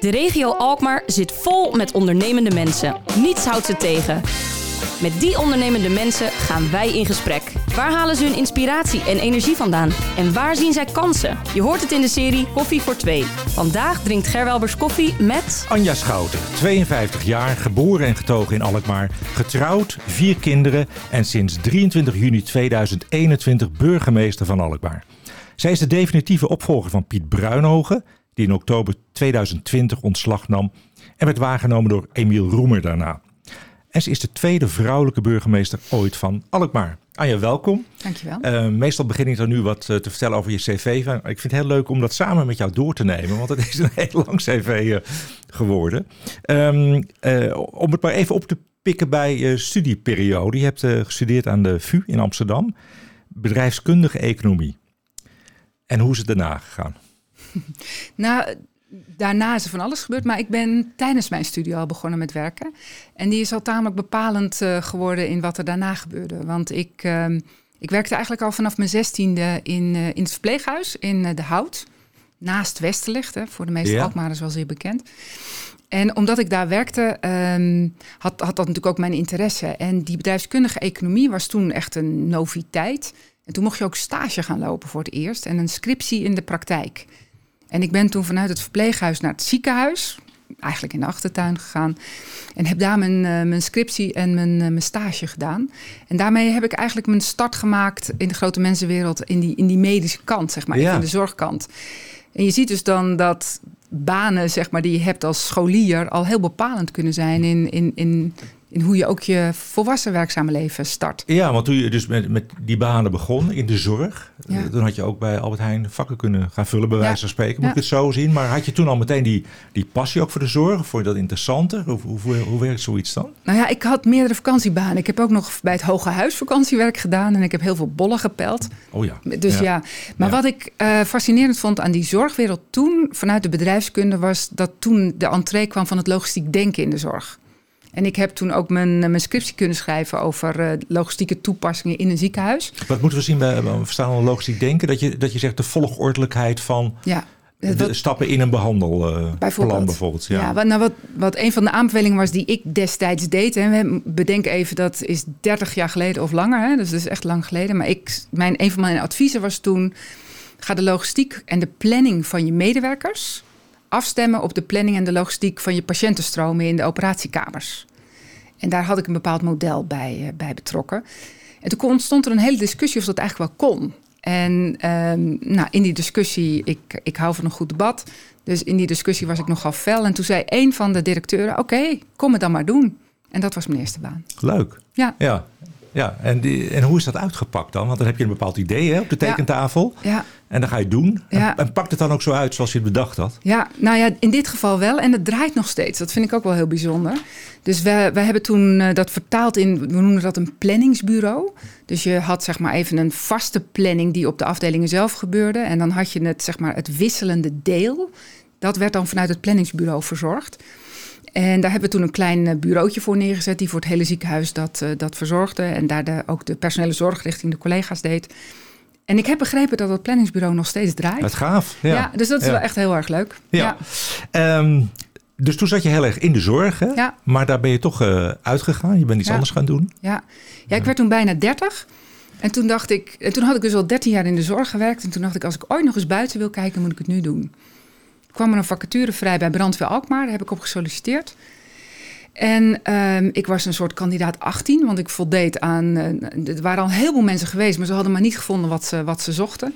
De regio Alkmaar zit vol met ondernemende mensen. Niets houdt ze tegen. Met die ondernemende mensen gaan wij in gesprek. Waar halen ze hun inspiratie en energie vandaan? En waar zien zij kansen? Je hoort het in de serie Koffie voor Twee. Vandaag drinkt Gerwelbers koffie met... Anja Schouten, 52 jaar, geboren en getogen in Alkmaar. Getrouwd, vier kinderen en sinds 23 juni 2021 burgemeester van Alkmaar. Zij is de definitieve opvolger van Piet Bruinhogen, die in oktober 2020 ontslag nam en werd waargenomen door Emiel Roemer daarna. En ze is de tweede vrouwelijke burgemeester ooit van Alkmaar. Anja, welkom. Dankjewel. Uh, meestal begin ik dan nu wat uh, te vertellen over je cv. Ik vind het heel leuk om dat samen met jou door te nemen, want het is een heel lang cv uh, geworden. Um, om het maar even op te pikken bij je studieperiode. Je hebt gestudeerd aan de VU in Amsterdam, bedrijfskundige economie. En hoe is het daarna gegaan? nou, daarna is er van alles gebeurd. Maar ik ben tijdens mijn studie al begonnen met werken. En die is al tamelijk bepalend uh, geworden in wat er daarna gebeurde. Want ik, uh, ik werkte eigenlijk al vanaf mijn zestiende in, uh, in het verpleeghuis in uh, De Hout. Naast Westerlicht, hè, voor de meeste ja. Alkmaarders wel zeer bekend. En omdat ik daar werkte, um, had, had dat natuurlijk ook mijn interesse. En die bedrijfskundige economie was toen echt een noviteit. En toen mocht je ook stage gaan lopen voor het eerst. En een scriptie in de praktijk. En ik ben toen vanuit het verpleeghuis naar het ziekenhuis, eigenlijk in de achtertuin gegaan. En heb daar mijn, uh, mijn scriptie en mijn, uh, mijn stage gedaan. En daarmee heb ik eigenlijk mijn start gemaakt in de grote mensenwereld, in die, in die medische kant, zeg maar, ja. in de zorgkant. En je ziet dus dan dat banen, zeg maar, die je hebt als scholier, al heel bepalend kunnen zijn in, in, in in hoe je ook je volwassen werkzame leven start. Ja, want toen je dus met, met die banen begon in de zorg, Ja. dan had je ook bij Albert Heijn vakken kunnen gaan vullen, bij wijze van spreken. Moet Ja. ik het zo zien? Maar had je toen al meteen die, die passie ook voor de zorg? Vond je dat interessanter? Hoe, hoe, hoe, werkt zoiets dan? Nou ja, ik had meerdere vakantiebanen. Ik heb ook nog bij het Hoge Huis vakantiewerk gedaan en ik heb heel veel bollen gepeld. Oh ja. Dus ja, maar wat ik eh, fascinerend vond aan die zorgwereld toen, vanuit de bedrijfskunde, was dat toen de entree kwam van het logistiek denken in de zorg. En ik heb toen ook mijn, eh, mijn scriptie kunnen schrijven over eh, logistieke toepassingen in een ziekenhuis. Wat moeten we zien bij bij verstaan we logistiek denken? Dat je, dat je zegt de volgordelijkheid van Ja, de wat- stappen in een behandelplan Bijvoorbeeld. bijvoorbeeld. Ja, Ja. wat, nou wat, wat een van de aanbevelingen was die ik destijds deed. Hè, we bedenken even, dat is 30 jaar geleden of langer. Hè, dus dat is echt lang geleden. Maar ik, mijn, een van mijn adviezen was toen... ga de logistiek en de planning van je medewerkers... afstemmen op de planning en de logistiek van je patiëntenstromen in de operatiekamers. En daar had ik een bepaald model bij, eh, bij betrokken. En toen ontstond er een hele discussie of dat eigenlijk wel kon. En ehm, nou, in die discussie, ik, ik hou van een goed debat. Dus in die discussie was ik nogal fel. En toen zei een van de directeuren: Oké, kom het dan maar doen. En dat was mijn eerste baan. Leuk. Ja, Ja. Ja, en, die, en hoe is dat uitgepakt dan? Want dan heb je een bepaald idee hè, op de tekentafel. ja, En dan ga je het doen. Ja. En, en pakt het dan ook zo uit zoals je het bedacht had? ja, nou ja, in dit geval wel. En het draait nog steeds. Dat vind ik ook wel heel bijzonder. Dus we, we hebben toen eh, dat vertaald in, we noemen dat een planningsbureau. Dus je had zeg maar even een vaste planning die op de afdelingen zelf gebeurde. En dan had je het, zeg maar, het wisselende deel. Dat werd dan vanuit het planningsbureau verzorgd. En daar hebben we toen een klein eh, bureautje voor neergezet... die voor het hele ziekenhuis dat, eh, dat verzorgde. En daar de, ook de personele zorg richting de collega's deed. En ik heb begrepen dat het planningsbureau nog steeds draait. Het gaaf. Ja, Ja, dus dat is Ja. wel echt heel erg leuk. Ja. Ehm, dus toen zat je heel erg in de zorg, hè? Ja. maar daar ben je toch eh, uitgegaan. Je bent iets anders gaan doen. Ja. ja, ik werd toen bijna 30. En toen dacht ik, en toen had ik dus al 13 jaar in de zorg gewerkt. En toen dacht ik, als ik ooit nog eens buiten wil kijken, moet ik het nu doen. Kwam er een vacature vrij bij Brandweer Alkmaar. Daar heb ik op gesolliciteerd. En ehm, ik was een soort kandidaat 18, want ik voldeed aan. eh, er waren al heel veel mensen geweest, maar ze hadden maar niet gevonden wat ze, wat ze zochten.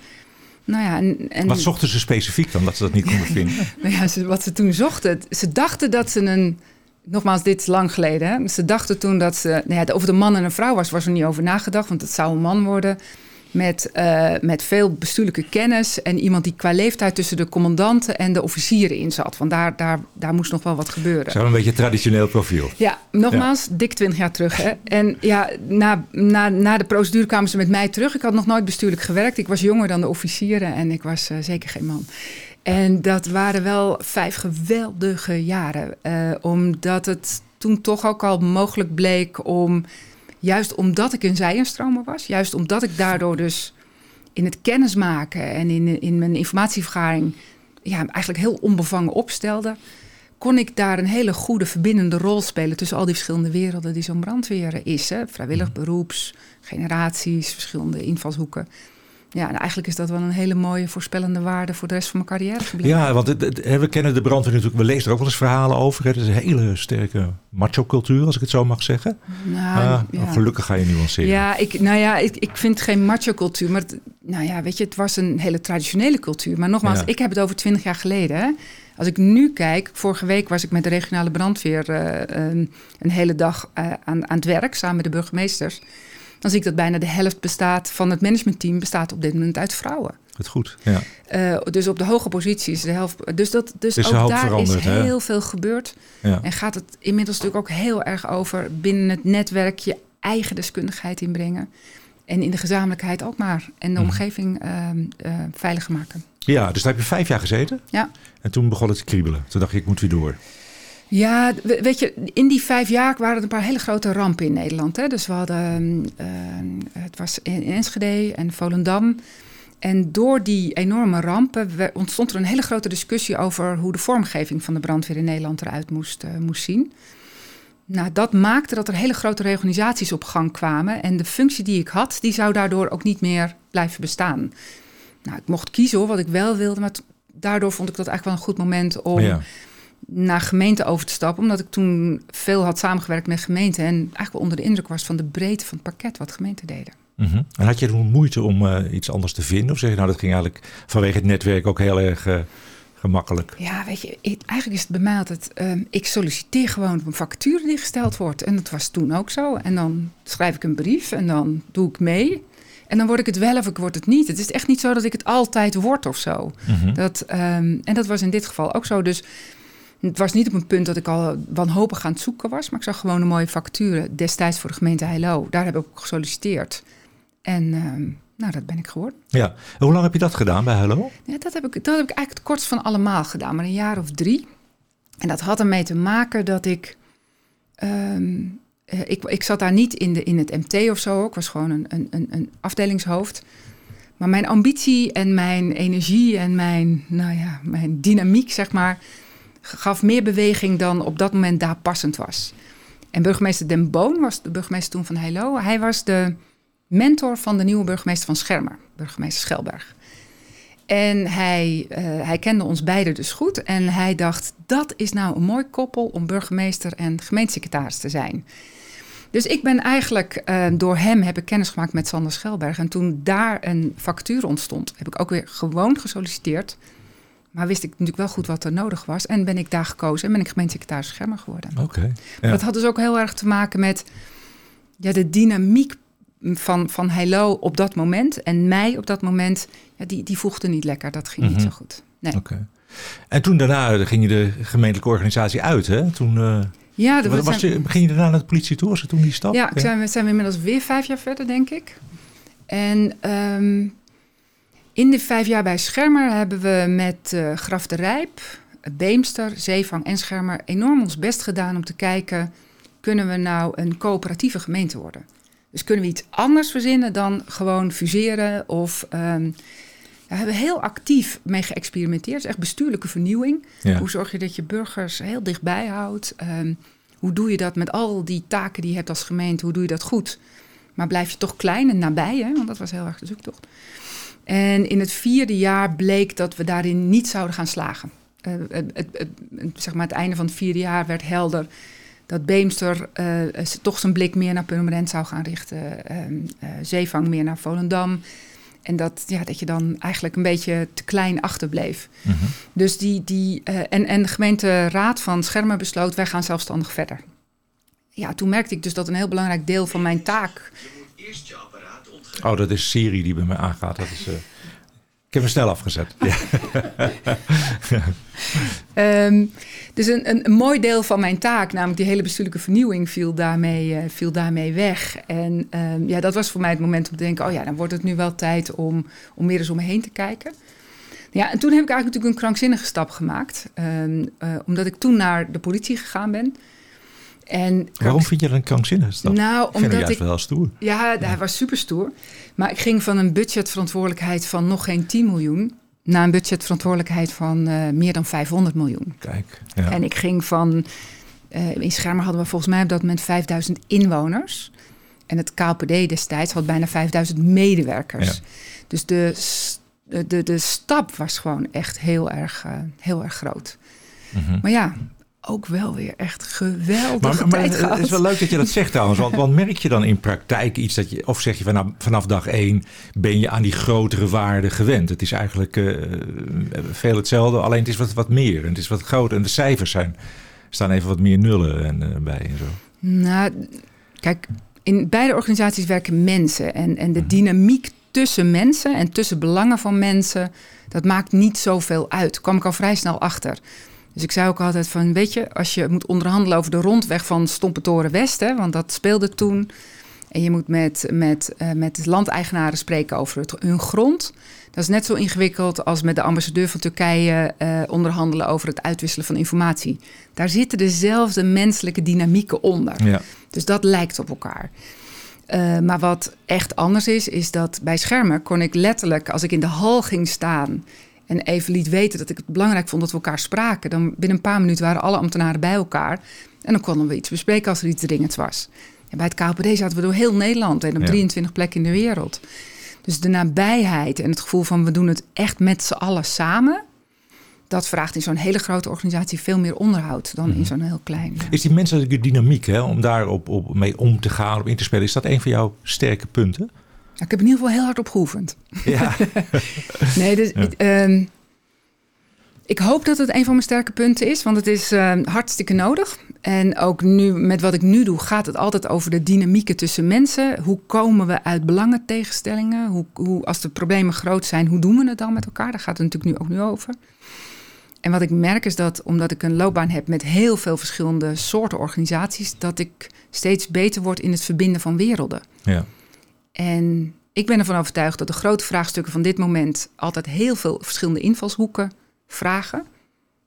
Nou ja, en, en Wat zochten ze specifiek dan, dat ze dat niet konden vinden? nou ja, ze, wat ze toen zochten. Ze dachten dat ze een. Nogmaals, dit is lang geleden. Hè? Ze dachten toen dat ze. Nou ja, of het een man en een vrouw was, was er niet over nagedacht. Want het zou een man worden. Met, eh, met veel bestuurlijke kennis. En iemand die qua leeftijd tussen de commandanten en de officieren in zat. Want daar, daar, daar moest nog wel wat gebeuren. Zo een beetje een traditioneel profiel. Ja, nogmaals, dik 20 jaar terug. Hè? En ja, na, na, na de procedure kwamen ze met mij terug. Ik had nog nooit bestuurlijk gewerkt. Ik was jonger dan de officieren en ik was eh, zeker geen man. En dat waren wel vijf geweldige jaren. eh, omdat het toen toch ook al mogelijk bleek om... Juist omdat ik een zijenstromer was. Juist omdat ik daardoor dus in het kennismaken en in, in mijn informatievergaring... Ja, eigenlijk heel onbevangen opstelde kon ik daar een hele goede verbindende rol spelen tussen al die verschillende werelden die zo'n brandweer is. Hè? Vrijwillig Mhm. beroeps, generaties, verschillende invalshoeken. Ja, en eigenlijk is dat wel een hele mooie voorspellende waarde voor de rest van mijn carrière. Ja, want het, we kennen de brandweer natuurlijk. We lezen er ook wel eens verhalen over. hè. Het is een hele sterke macho-cultuur, als ik het zo mag zeggen. Nou, Ah, ja. Gelukkig ga je nuanceren. Ja, ik, nou ja, ik, ik vind geen macho-cultuur. Maar het, nou ja, weet je, het was een hele traditionele cultuur. Maar nogmaals, Ja. ik heb het over twintig jaar geleden. Hè. Als ik nu kijk, vorige week was ik met de regionale brandweer eh, een, een hele dag eh, aan, aan het werk samen met de burgemeesters. Dan zie ik dat bijna de helft bestaat van het managementteam bestaat op dit moment uit vrouwen. Het goed. Ja. Eh, dus op de hoge posities de helft. Dus, dat, dus ook daar is hè? heel veel gebeurd. Ja. En gaat het inmiddels natuurlijk ook heel erg over binnen het netwerk je eigen deskundigheid inbrengen. En in de gezamenlijkheid ook maar. En de Mhm. omgeving eh, veiliger maken. ja, dus daar heb je vijf jaar gezeten. Ja. En toen begon het te kriebelen. Toen dacht je, ik moet weer door. Ja, we- weet je, in die vijf jaar waren er een paar hele grote rampen in Nederland. Hè? Dus we hadden, ehm, het was in Enschede en Volendam. En door die enorme rampen ontstond er een hele grote discussie over hoe de vormgeving van de brandweer in Nederland eruit moest, eh, moest zien. Nou, dat maakte dat er hele grote reorganisaties op gang kwamen. En de functie die ik had, die zou daardoor ook niet meer blijven bestaan. Nou, ik mocht kiezen hoor, wat ik wel wilde. Maar daardoor vond ik dat eigenlijk wel een goed moment om ja. Naar gemeente over te stappen. Omdat ik toen veel had samengewerkt met gemeenten. En eigenlijk wel onder de indruk was van de breedte van het pakket wat gemeenten deden. Mhm. En had je toen moeite om eh, iets anders te vinden? Of zeg je nou, dat ging eigenlijk vanwege het netwerk ook heel erg eh, gemakkelijk? Ja, weet je, ik- eigenlijk is het bij mij altijd... ehm, ik solliciteer gewoon op een vacature die gesteld wordt. En dat was toen ook zo. En dan schrijf ik een brief en dan doe ik mee. En dan word ik het wel of ik word het niet. Het is echt niet zo dat ik het altijd word of zo. Mhm. Dat, ehm, en dat was in dit geval ook zo. Dus het was niet op een punt dat ik al wanhopig aan het zoeken was. Maar ik zag gewoon een mooie vacature destijds voor de gemeente Heilo. Daar heb ik op gesolliciteerd. En ehm, nou, dat ben ik geworden. Ja. En hoe lang heb je dat gedaan bij Hello? Ja, dat, heb ik, dat heb ik eigenlijk het kortst van allemaal gedaan. Maar een jaar of drie. En dat had ermee te maken dat ik... ehm, eh, ik, ik zat daar niet in, de, in het MT of zo. Ik was gewoon een, een, een, een afdelingshoofd. Maar mijn ambitie en mijn energie en mijn, nou ja, mijn dynamiek, zeg maar, gaf meer beweging dan op dat moment daar passend was. En burgemeester Den Boon was de burgemeester toen van Heilo. Hij was de mentor van de nieuwe burgemeester van Schermer, burgemeester Schelberg. En hij, eh, hij kende ons beiden dus goed. En hij dacht, dat is nou een mooi koppel om burgemeester en gemeentesecretaris te zijn. Dus ik ben eigenlijk, eh, door hem heb ik kennis gemaakt met Sander Schelberg. En toen daar een vacature ontstond, heb ik ook weer gewoon gesolliciteerd. Maar wist ik natuurlijk wel goed wat er nodig was. En ben ik daar gekozen en ben ik gemeentesecretaris Schermer geworden. Oké. Ja. Dat had dus ook heel erg te maken met ja, de dynamiek van, van Heilo op dat moment. En mij op dat moment, ja, die, die voegde niet lekker. Dat ging Mhm. niet zo goed. Nee. Oké. En toen daarna ging je de gemeentelijke organisatie uit, hè? Toen eh, Ja, dat was was je, ging je daarna naar de politie toe? Was het toen die stap? Ja, ik zijn, we zijn we inmiddels weer vijf jaar verder, denk ik. En ehm, in de vijf jaar bij Schermer hebben we met eh Graf de Rijp, Beemster, Zeevang en Schermer enorm ons best gedaan om te kijken... kunnen we nou een coöperatieve gemeente worden? Dus kunnen we iets anders verzinnen dan gewoon fuseren of... ehm, daar hebben we heel actief mee geëxperimenteerd. Het is echt bestuurlijke vernieuwing. Ja. Hoe zorg je dat je burgers heel dichtbij houdt? Ehm, hoe doe je dat met al die taken die je hebt als gemeente? Hoe doe je dat goed? Maar blijf je toch klein en nabij, hè? want dat was heel erg de zoektocht. En in het vierde jaar bleek dat we daarin niet zouden gaan slagen. Eh, het, het, het- zeg maar het einde van het vierde jaar werd helder dat Beemster eh, toch zijn blik meer naar Purmerend zou gaan richten. ehm, eh, Zeevang meer naar Volendam. En dat, ja, dat je dan eigenlijk een beetje te klein achterbleef. Mhm. Dus die, die, eh, en, en de gemeenteraad van Schermer besloot, wij gaan zelfstandig verder. Ja, toen merkte ik dus dat een heel belangrijk deel van mijn taak. Oh, dat is Siri die bij mij aangaat. Dat is, eh, Ik heb hem snel afgezet. Ehm, dus een, een, een mooi deel van mijn taak, namelijk die hele bestuurlijke vernieuwing, viel daarmee, eh, viel daarmee weg. En ehm, ja, dat was voor mij het moment om te denken: oh ja, dan wordt het nu wel tijd om, om meer eens om me heen te kijken. Ja, en toen heb ik eigenlijk natuurlijk een krankzinnige stap gemaakt. ehm, eh, omdat ik toen naar de politie gegaan ben. En Waarom vind je dat een krankzinnige stap? Nou, hem omdat juist ik wel stoer. Ja, hij was super stoer. Maar ik ging van een budgetverantwoordelijkheid van nog geen 10 miljoen naar een budgetverantwoordelijkheid van uh, meer dan 500 miljoen. Kijk. Ja. En ik ging van. Uh, in Schermer hadden we volgens mij op dat moment 5000 inwoners. En het KPD destijds had bijna 5000 medewerkers. Ja. Dus de, de, de, de stap was gewoon echt heel erg, uh, heel erg groot. Mm -hmm. Maar ja, ook wel weer echt geweldig. Maar, maar het is wel leuk dat je dat zegt trouwens. Want, want merk je dan in praktijk iets dat je... Of zeg je vanaf, vanaf dag één ben je aan die grotere waarden gewend? Het is eigenlijk uh, veel hetzelfde, alleen het is wat, wat meer. En het is wat groter. En de cijfers zijn, staan even wat meer nullen en, uh, bij en zo. Nou, kijk, in beide organisaties werken mensen. En, en de dynamiek tussen mensen en tussen belangen van mensen... dat maakt niet zoveel uit. Daar kwam ik al vrij snel achter. Dus ik zei ook altijd van, weet je, als je moet onderhandelen over de rondweg van Stompetoren West, hè, want dat speelde toen. En je moet met, met, uh, met landeigenaren spreken over het, hun grond. Dat is net zo ingewikkeld als met de ambassadeur van Turkije uh, onderhandelen over het uitwisselen van informatie. Daar zitten dezelfde menselijke dynamieken onder. Ja. Dus dat lijkt op elkaar. Uh, maar wat echt anders is, is dat bij schermen kon ik letterlijk, als ik in de hal ging staan en even liet weten dat ik het belangrijk vond dat we elkaar spraken. Dan binnen een paar minuten waren alle ambtenaren bij elkaar. En dan konden we iets bespreken als er iets dringends was. En bij het KPD zaten we door heel Nederland en op ja. 23 plekken in de wereld. Dus de nabijheid en het gevoel van we doen het echt met z'n allen samen. Dat vraagt in zo'n hele grote organisatie veel meer onderhoud dan in zo'n heel klein. Is die menselijke dynamiek, hè, om daar op, op mee om te gaan, op in te spelen, is dat een van jouw sterke punten? Ik heb in ieder geval heel hard op geoefend. Ja. nee, dus, ja. um, ik hoop dat het een van mijn sterke punten is, want het is uh, hartstikke nodig. En ook nu, met wat ik nu doe, gaat het altijd over de dynamieken tussen mensen. Hoe komen we uit belangentegenstellingen? Hoe, hoe, als de problemen groot zijn, hoe doen we het dan met elkaar? Daar gaat het natuurlijk nu ook nu over. En wat ik merk is dat, omdat ik een loopbaan heb met heel veel verschillende soorten organisaties, dat ik steeds beter word in het verbinden van werelden. Ja. En ik ben ervan overtuigd dat de grote vraagstukken van dit moment altijd heel veel verschillende invalshoeken vragen.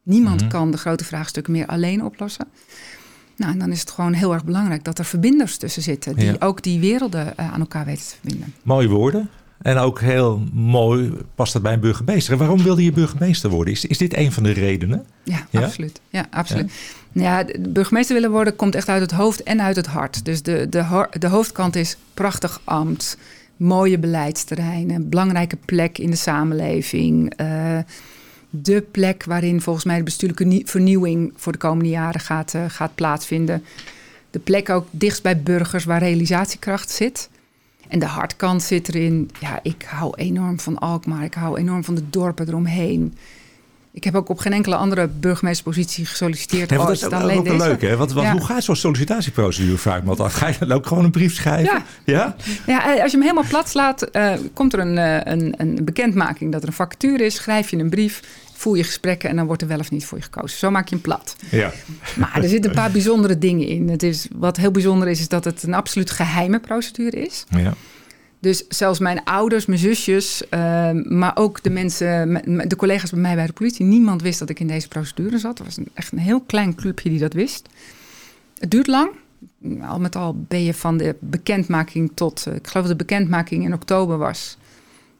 Niemand Mhm. kan de grote vraagstukken meer alleen oplossen. Nou, en dan is het gewoon heel erg belangrijk dat er verbinders tussen zitten, die Ja. ook die werelden eh, aan elkaar weten te verbinden. Mooie woorden. En ook heel mooi past dat bij een burgemeester. En waarom wilde je burgemeester worden? Is, is dit een van de redenen? Ja, Ja? absoluut. Ja, absoluut. Ja. burgemeester willen worden komt echt uit het hoofd en uit het hart. Dus de, de, de hoofdkant is prachtig ambt, mooie beleidsterreinen, belangrijke plek in de samenleving. eh, de plek waarin volgens mij de bestuurlijke nie- vernieuwing voor de komende jaren gaat, eh, gaat plaatsvinden. De plek ook dichtst bij burgers waar realisatiekracht zit. En de hartkant zit erin. Ja, ik hou enorm van Alkmaar. Ik hou enorm van de dorpen eromheen. Ik heb ook op geen enkele andere burgemeesterspositie gesolliciteerd. Ooit dat is dan ook, alleen ook wel deze. leuk, hè? Want, want Ja. hoe gaat zo'n sollicitatieprocedure vaak? Want ga je dan ook gewoon een brief schrijven? Ja. Ja? Ja, eh, als je hem helemaal plat slaat, eh, komt er een, eh, een, een bekendmaking dat er een vacature is. Schrijf je een brief, voer je gesprekken en dan wordt er wel of niet voor je gekozen. Zo maak je hem plat. Ja. Maar er zitten een paar bijzondere dingen in. Het is, wat heel bijzonder is, is dat het een absoluut geheime procedure is. ja. Dus zelfs mijn ouders, mijn zusjes, eh, maar ook de mensen, de collega's bij mij bij de politie, niemand wist dat ik in deze procedure zat. Er was een, echt een heel klein clubje die dat wist. Het duurt lang. Al met al ben je van de bekendmaking tot, eh, ik geloof dat de bekendmaking in oktober was.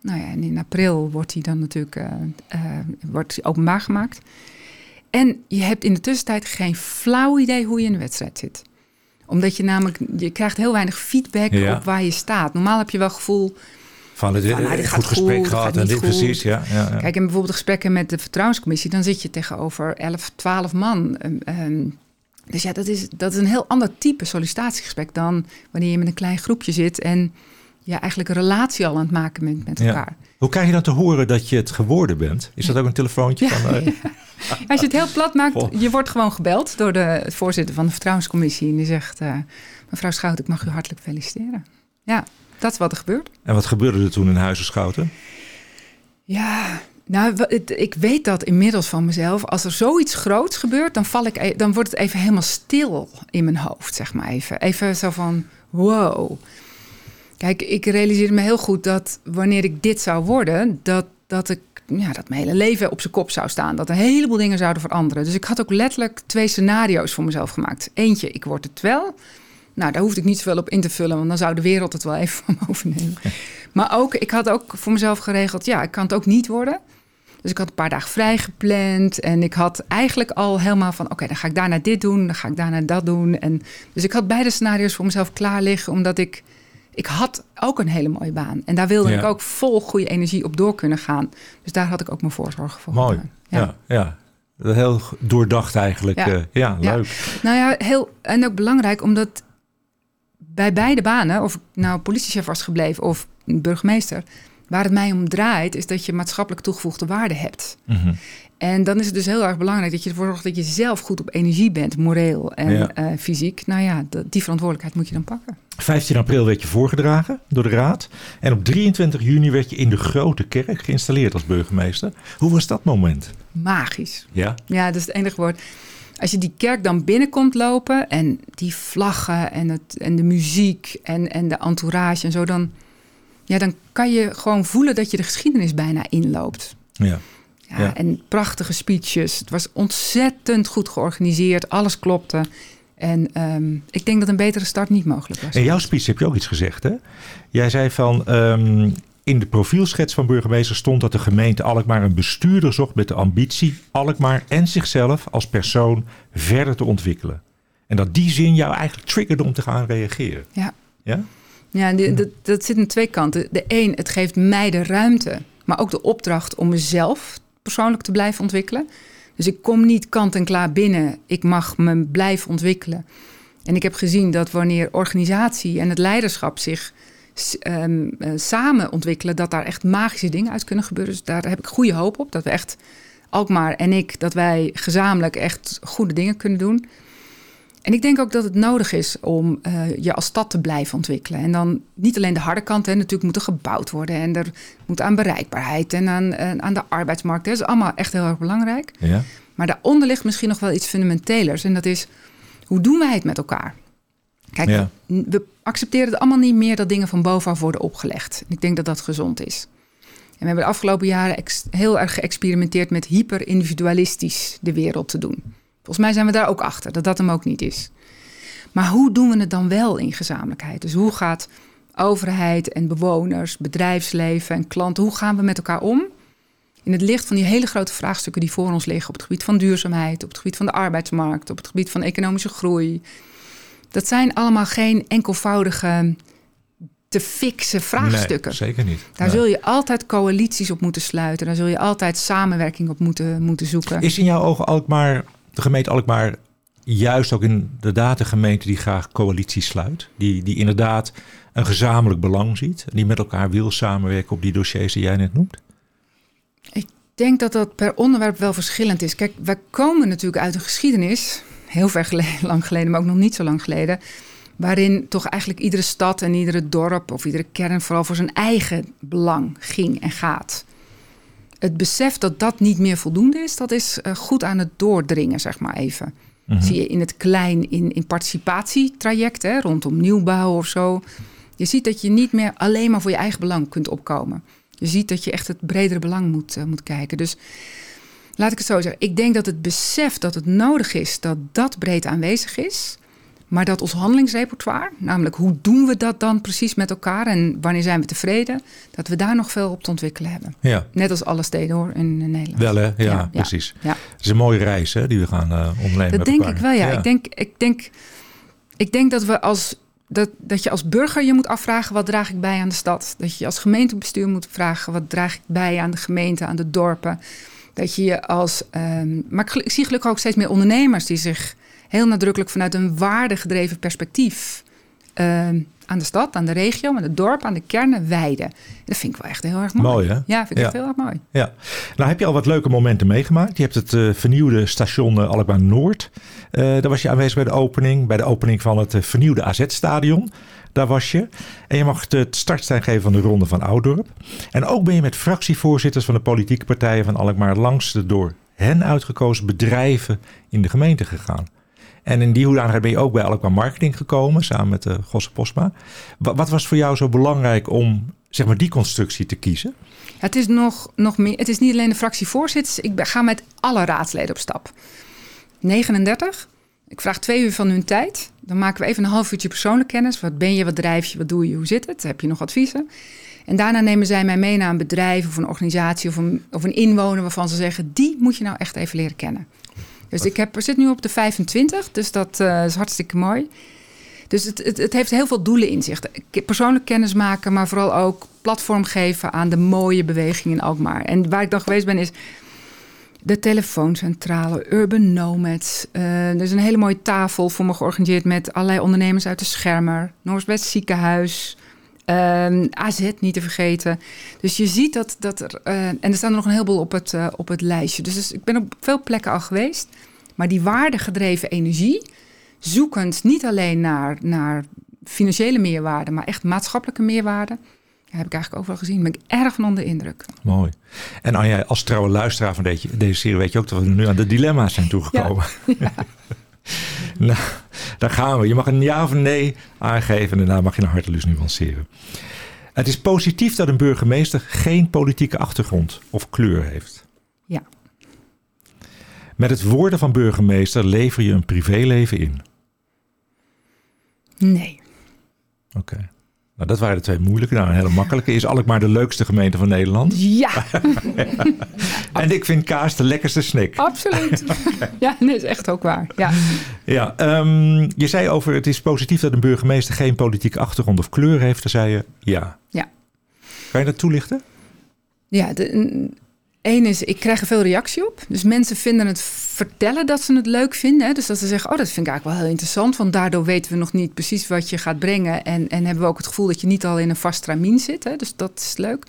Nou ja, en in april wordt die dan natuurlijk eh, eh, wordt openbaar gemaakt. En je hebt in de tussentijd geen flauw idee hoe je in de wedstrijd zit omdat je namelijk, je krijgt heel weinig feedback Ja. op waar je staat. Normaal heb je wel gevoel, Van het Van, nou, dit goed gaat gesprek goed, gehad en dit goed. precies. Ja, ja, ja. Kijk, en bijvoorbeeld gesprekken met de vertrouwenscommissie, dan zit je tegenover 11, 12 man. Ehm, ehm, dus ja, dat is, dat is een heel ander type sollicitatiegesprek dan wanneer je met een klein groepje zit en ja, eigenlijk een relatie al aan het maken bent met Ja. elkaar. Hoe krijg je dan te horen dat je het geworden bent? Is dat ook een telefoontje? Ja. Van, eh, Als je het heel plat maakt, Vol. je wordt gewoon gebeld door de voorzitter van de vertrouwenscommissie en die zegt, eh, mevrouw Schout, ik mag u hartelijk feliciteren. Ja, dat is wat er gebeurt. En wat gebeurde er toen in Huizenschouten? Ja, nou, ik weet dat inmiddels van mezelf. Als er zoiets groots gebeurt, dan, val ik, e- dan wordt het even helemaal stil in mijn hoofd, zeg maar even. Even zo van, wow. Kijk, ik realiseerde me heel goed dat wanneer ik dit zou worden, dat, dat ik ja, dat mijn hele leven op zijn kop zou staan. Dat een heleboel dingen zouden veranderen. Dus ik had ook letterlijk twee scenario's voor mezelf gemaakt. Eentje, ik word het wel. Nou, daar hoefde ik niet zoveel op in te vullen, want dan zou de wereld het wel even van me overnemen. Maar ook, ik had ook voor mezelf geregeld, ja, ik kan het ook niet worden. Dus ik had een paar dagen vrij gepland. En ik had eigenlijk al helemaal van... oké, dan ga ik daarna dit doen, dan ga ik daarna dat doen. En, dus ik had beide scenario's voor mezelf klaar liggen... omdat ik... Ik had ook een hele mooie baan. En daar wilde Ja. ik ook vol goede energie op door kunnen gaan. Dus daar had ik ook mijn voorzorgen voor Mooi. Ja, ja. Heel doordacht eigenlijk. Ja. Ja, leuk. Nou ja, heel, en ook belangrijk omdat bij beide banen, of ik nou politiechef was gebleven of burgemeester, waar het mij om draait, is dat je maatschappelijk toegevoegde waarde hebt. Mhm. En dan is het dus heel erg belangrijk dat je ervoor zorgt dat je zelf goed op energie bent, moreel en Ja. eh, fysiek. Nou ja, die verantwoordelijkheid moet je dan pakken. 15 april werd je voorgedragen door de Raad. En op 23 juni werd je in de Grote Kerk geïnstalleerd als burgemeester. Hoe was dat moment? Magisch. Ja, Ja, dat is het enige woord. Als je die kerk dan binnenkomt lopen en die vlaggen en, het, en de muziek en, en de entourage en zo, dan, ja, dan kan je gewoon voelen dat je de geschiedenis bijna inloopt. ja. Ja, Ja. En prachtige speeches. Het was ontzettend goed georganiseerd. Alles klopte. En ehm, ik denk dat een betere start niet mogelijk was. In jouw speech heb je ook iets gezegd, hè? Jij zei van... ehm, in de profielschets van burgemeester stond dat de gemeente Alkmaar een bestuurder zocht met de ambitie Alkmaar en zichzelf als persoon verder te ontwikkelen. En dat die zin jou eigenlijk triggerde om te gaan reageren. Ja. Ja? Ja, die- dat, dat zit aan twee kanten. De een, het geeft mij de ruimte, maar ook de opdracht om mezelf persoonlijk te blijven ontwikkelen. Dus ik kom niet kant en klaar binnen. Ik mag me blijven ontwikkelen. En ik heb gezien dat wanneer organisatie en het leiderschap zich ehm, eh, samen ontwikkelen, dat daar echt magische dingen uit kunnen gebeuren. Dus daar heb ik goede hoop op. Dat we echt, Alkmaar en ik, dat wij gezamenlijk echt goede dingen kunnen doen. En ik denk ook dat het nodig is om eh, je als stad te blijven ontwikkelen. En dan niet alleen de harde kant, hè, natuurlijk moet er gebouwd worden. En er moet aan bereikbaarheid en aan, eh, aan de arbeidsmarkt. Dat is allemaal echt heel erg belangrijk. Ja? Maar daaronder ligt misschien nog wel iets fundamentelers. En dat is, hoe doen wij het met elkaar? Kijk, Ja. we accepteren het allemaal niet meer dat dingen van bovenaf worden opgelegd. Ik denk dat dat gezond is. En we hebben de afgelopen jaren heel erg geëxperimenteerd met hyper-individualistisch de wereld te doen. Volgens mij zijn we daar ook achter, dat dat hem ook niet is. Maar hoe doen we het dan wel in gezamenlijkheid? Dus hoe gaat overheid en bewoners, bedrijfsleven en klanten, hoe gaan we met elkaar om? In het licht van die hele grote vraagstukken die voor ons liggen op het gebied van duurzaamheid, op het gebied van de arbeidsmarkt, op het gebied van economische groei. Dat zijn allemaal geen enkelvoudige te fixen vraagstukken. Nee, zeker niet. Daar Nee. zul je altijd coalities op moeten sluiten. Daar zul je altijd samenwerking op moeten, moeten zoeken. Is in jouw ogen Alkmaar, de gemeente Alkmaar, juist ook inderdaad de gemeente die graag coalities sluit? Die, die inderdaad een gezamenlijk belang ziet? Die met elkaar wil samenwerken op die dossiers die jij net noemt? Ik denk dat dat per onderwerp wel verschillend is. Kijk, wij komen natuurlijk uit een geschiedenis, heel ver geleden, lang geleden, maar ook nog niet zo lang geleden, waarin toch eigenlijk iedere stad en iedere dorp of iedere kern vooral voor zijn eigen belang ging en gaat. Het besef dat dat niet meer voldoende is, dat is eh, goed aan het doordringen, zeg maar even. Mhm. Zie je in het klein in, in participatietrajecten hè, rondom nieuwbouw of zo. Je ziet dat je niet meer alleen maar voor je eigen belang kunt opkomen. Je ziet dat je echt het bredere belang moet, eh, moet kijken. Dus laat ik het zo zeggen. Ik denk dat het besef dat het nodig is dat dat breed aanwezig is. Maar dat ons handelingsrepertoire, namelijk hoe doen we dat dan precies met elkaar en wanneer zijn we tevreden, dat we daar nog veel op te ontwikkelen hebben. Ja, Net als alle steden hoor in Nederland. wel hè? Ja, precies. Ja. Het is een mooie reis hè, die we gaan ondernemen Dat denk elkaar. ik wel, ja. Ik, denk, ik, denk, ik denk dat we als. Dat, dat je als burger je moet afvragen wat draag ik bij aan de stad. Dat je als gemeentebestuur moet vragen wat draag ik bij aan de gemeente, aan de dorpen. Dat je je als. ehm, maar ik zie gelukkig ook steeds meer ondernemers die zich heel nadrukkelijk vanuit een waardegedreven perspectief ehm, aan de stad, aan de regio, aan het dorp, aan de kernen wijden. En dat vind ik wel echt heel erg mooi. Mooi, hè? Ja, vind ik Ja. echt heel erg mooi. Ja, nou heb je al wat leuke momenten meegemaakt. Je hebt het eh, vernieuwde station eh, Alkmaar Noord. Eh, daar was je aanwezig bij de opening. Bij de opening van het vernieuwde AZ-stadion. Daar was je. En je mag het startstein geven van de Ronde van Oudorp. En ook ben je met fractievoorzitters van de politieke partijen van Alkmaar langs de door hen uitgekozen bedrijven in de gemeente gegaan. En in die hoedanigheid ben je ook bij Alkmaar Marketing gekomen, samen met uh, Gosse Posma. Wa- wat was voor jou zo belangrijk om zeg maar, die constructie te kiezen? Het is nog, nog meer. Het is niet alleen de fractievoorzitters. Ik ga met alle raadsleden op stap. 39. Ik vraag twee uur van hun tijd. Dan maken we even een half uurtje persoonlijk kennis. Wat ben je, wat drijf je, wat doe je, hoe zit het? Heb je nog adviezen? En daarna nemen zij mij mee naar een bedrijf of een organisatie of een, of een inwoner waarvan ze zeggen: die moet je nou echt even leren kennen. Dus ik heb, zit nu op de 25, dus dat uh, is hartstikke mooi. Dus het, het, het, heeft heel veel doelen in zich. Persoonlijk kennis maken, maar vooral ook platform geven aan de mooie beweging in Alkmaar. En waar ik dan geweest ben is de telefooncentrale, Urban Nomads. Uh, er is een hele mooie tafel voor me georganiseerd met allerlei ondernemers uit de Schermer. Noordswest Ziekenhuis, ehm, AZ niet te vergeten. Dus je ziet dat, dat er... Uh, en er staan er nog een heleboel op het, uh, op het lijstje. Dus, dus ik ben op veel plekken al geweest. Maar die waardegedreven energie, zoekend niet alleen naar, naar financiële meerwaarde... maar echt maatschappelijke meerwaarde heb ik eigenlijk overal gezien. Ben ik erg van onder de indruk. Mooi. En Anja, als trouwe luisteraar van deze, deze serie weet je ook dat we nu aan de dilemma's zijn toegekomen. Ja. nou, daar gaan we. Je mag een ja of een nee aangeven en daarna mag je een hartelus nuanceren. Het is positief dat een burgemeester geen politieke achtergrond of kleur heeft. Ja. Met het worden van burgemeester lever je een privéleven in. Nee. Oké. Nou, dat waren de twee moeilijke. Nou, een hele makkelijke. Is Alkmaar de leukste gemeente van Nederland? Ja. En ik vind kaas de lekkerste snack. Absoluut. Ja, dat is echt ook waar. Ja. ja um, je zei over het is positief dat een burgemeester geen politieke achtergrond of kleur heeft. Dan zei je ja. Ja. Kan je dat toelichten? Ja, de, Eén is, ik krijg er veel reactie op. Dus mensen vinden het vertellen dat ze het leuk vinden. Dus dat ze zeggen, oh, dat vind ik eigenlijk wel heel interessant. Want daardoor weten we nog niet precies wat je gaat brengen. En, en hebben we ook het gevoel dat je niet al in een vast tramien zit. Hè? Dus dat is leuk.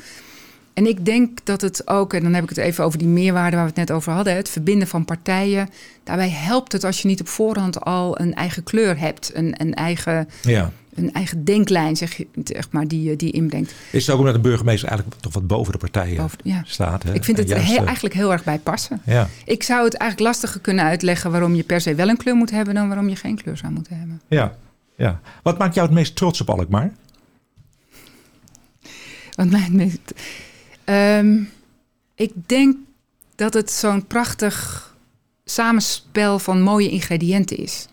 En ik denk dat het ook, en dan heb ik het even over die meerwaarde waar we het net over hadden. Het verbinden van partijen. Daarbij helpt het als je niet op voorhand al een eigen kleur hebt. Een, een eigen... Ja een eigen denklijn, zeg, je, zeg maar, die, die inbrengt. Is het ook omdat de burgemeester eigenlijk toch wat boven de partijen staat? Hè? Ik vind het juist, eigenlijk heel erg bij passen. Ja. Ik zou het eigenlijk lastiger kunnen uitleggen waarom je per se wel een kleur moet hebben dan waarom je geen kleur zou moeten hebben. Ja, ja. Wat maakt jou het meest trots op Alkmaar? Wat mij het meest... Um, ik denk dat het zo'n prachtig samenspel van mooie ingrediënten is.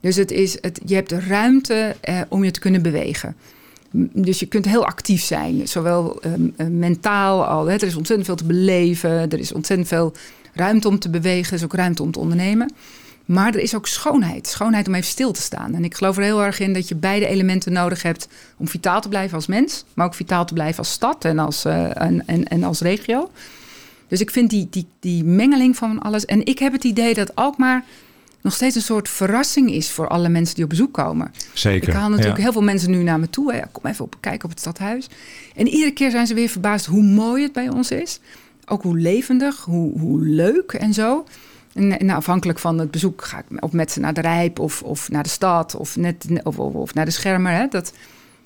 Dus het is, het, je hebt ruimte eh, om je te kunnen bewegen. Dus je kunt heel actief zijn, zowel ehm, eh, mentaal al. Hè. Er is ontzettend veel te beleven, er is ontzettend veel ruimte om te bewegen, er is ook ruimte om te ondernemen. Maar er is ook schoonheid. Schoonheid om even stil te staan. En ik geloof er heel erg in dat je beide elementen nodig hebt om vitaal te blijven als mens, maar ook vitaal te blijven als stad en als, uh, en, en, en als regio. Dus ik vind die, die, die mengeling van alles. En ik heb het idee dat Alkmaar nog steeds een soort verrassing is voor alle mensen die op bezoek komen. Zeker. Ik haal natuurlijk heel veel mensen nu naar me toe. Hè. Kom even op, kijken op het stadhuis. En iedere keer zijn ze weer verbaasd hoe mooi het bij ons is. Ook hoe levendig, hoe, hoe leuk en zo. En, afhankelijk van het bezoek ga ik op met ze naar de Rijp of, of naar de stad of, net, of, of, of naar de Schermer. Hè. Dat,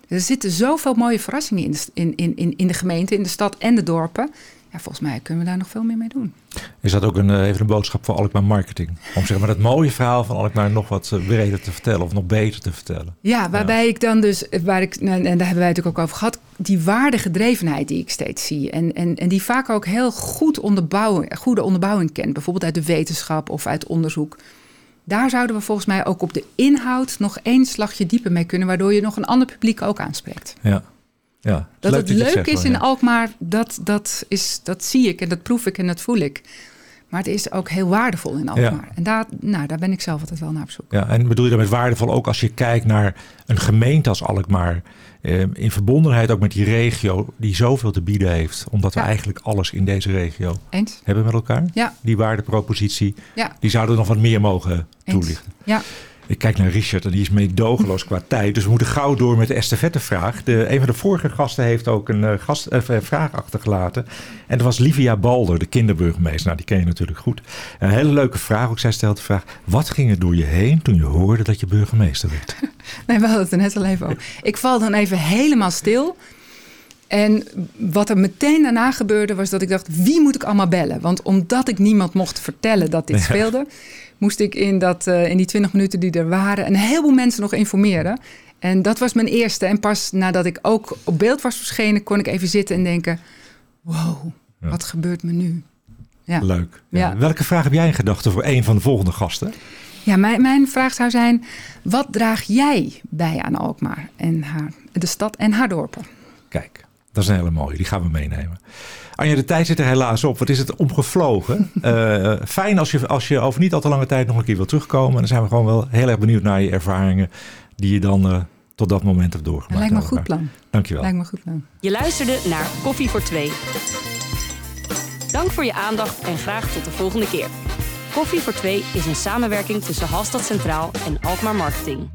er zitten zoveel mooie verrassingen in, in, in, in de gemeente, in de stad en de dorpen ja, volgens mij kunnen we daar nog veel meer mee doen. Is dat ook een, eh, even een boodschap voor Alkmaar Marketing? Om zeg maar dat mooie verhaal van Alkmaar nog wat eh, breder te vertellen of nog beter te vertellen. Ja, waarbij ik dan dus, waar ik, nou, en daar hebben wij het natuurlijk ook over gehad, die waardegedrevenheid die ik steeds zie. En, en, en die vaak ook heel goed onderbouwen, goede onderbouwing kent. Bijvoorbeeld uit de wetenschap of uit onderzoek. Daar zouden we volgens mij ook op de inhoud nog één slagje dieper mee kunnen, waardoor je nog een ander publiek ook aanspreekt. Ja. Ja, dat het leuk is in Alkmaar, dat, dat, is, dat zie ik en dat proef ik en dat voel ik. Maar het is ook heel waardevol in Alkmaar. En daar, nou, daar ben ik zelf altijd wel naar op zoek. Ja, en bedoel je daarmee waardevol ook als je kijkt naar een gemeente als Alkmaar... Eh, in verbondenheid ook met die regio die zoveel te bieden heeft. Omdat we eigenlijk alles in deze regio Eens. hebben met elkaar. Ja. Die waardepropositie, die zouden nog wat meer mogen toelichten. Ja. Ik kijk naar Richard en die is meedogenloos qua tijd. Dus we moeten gauw door met de estafettevraag. De, een van de vorige gasten heeft ook een uh, gast, uh, vraag achtergelaten. En dat was Livia Balder, de kinderburgemeester. Nou, die ken je natuurlijk goed. Een hele leuke vraag. Ook zij stelt de vraag: wat ging er door je heen toen je hoorde dat je burgemeester werd? Nee, we hadden het er net al even over. Ik val dan even helemaal stil. En wat er meteen daarna gebeurde was dat ik dacht: wie moet ik allemaal bellen? Want omdat ik niemand mocht vertellen dat dit speelde, moest ik in, dat, uh, in die 20 minuten die er waren een heleboel mensen nog informeren. En dat was mijn eerste. En pas nadat ik ook op beeld was verschenen, kon ik even zitten en denken: wow, wat gebeurt me nu? Ja. Leuk. Ja. Welke vraag heb jij in gedachten voor een van de volgende gasten? Ja, mijn, mijn vraag zou zijn: wat draag jij bij aan Alkmaar en haar, de stad en haar dorpen? Kijk, Dat is een hele mooie, die gaan we meenemen. Anja, de tijd zit er helaas op. Wat is het omgevlogen? Uh, fijn als je, als je over niet al te lange tijd nog een keer wil terugkomen. En dan zijn we gewoon wel heel erg benieuwd naar je ervaringen die je dan uh, tot dat moment hebt doorgemaakt. lijkt me een goed plan. Dankjewel. Lijkt me een goed plan. Je luisterde naar Koffie voor Twee. Dank voor je aandacht en graag tot de volgende keer. Koffie voor Twee is een samenwerking tussen Halstad Centraal en Alkmaar Marketing.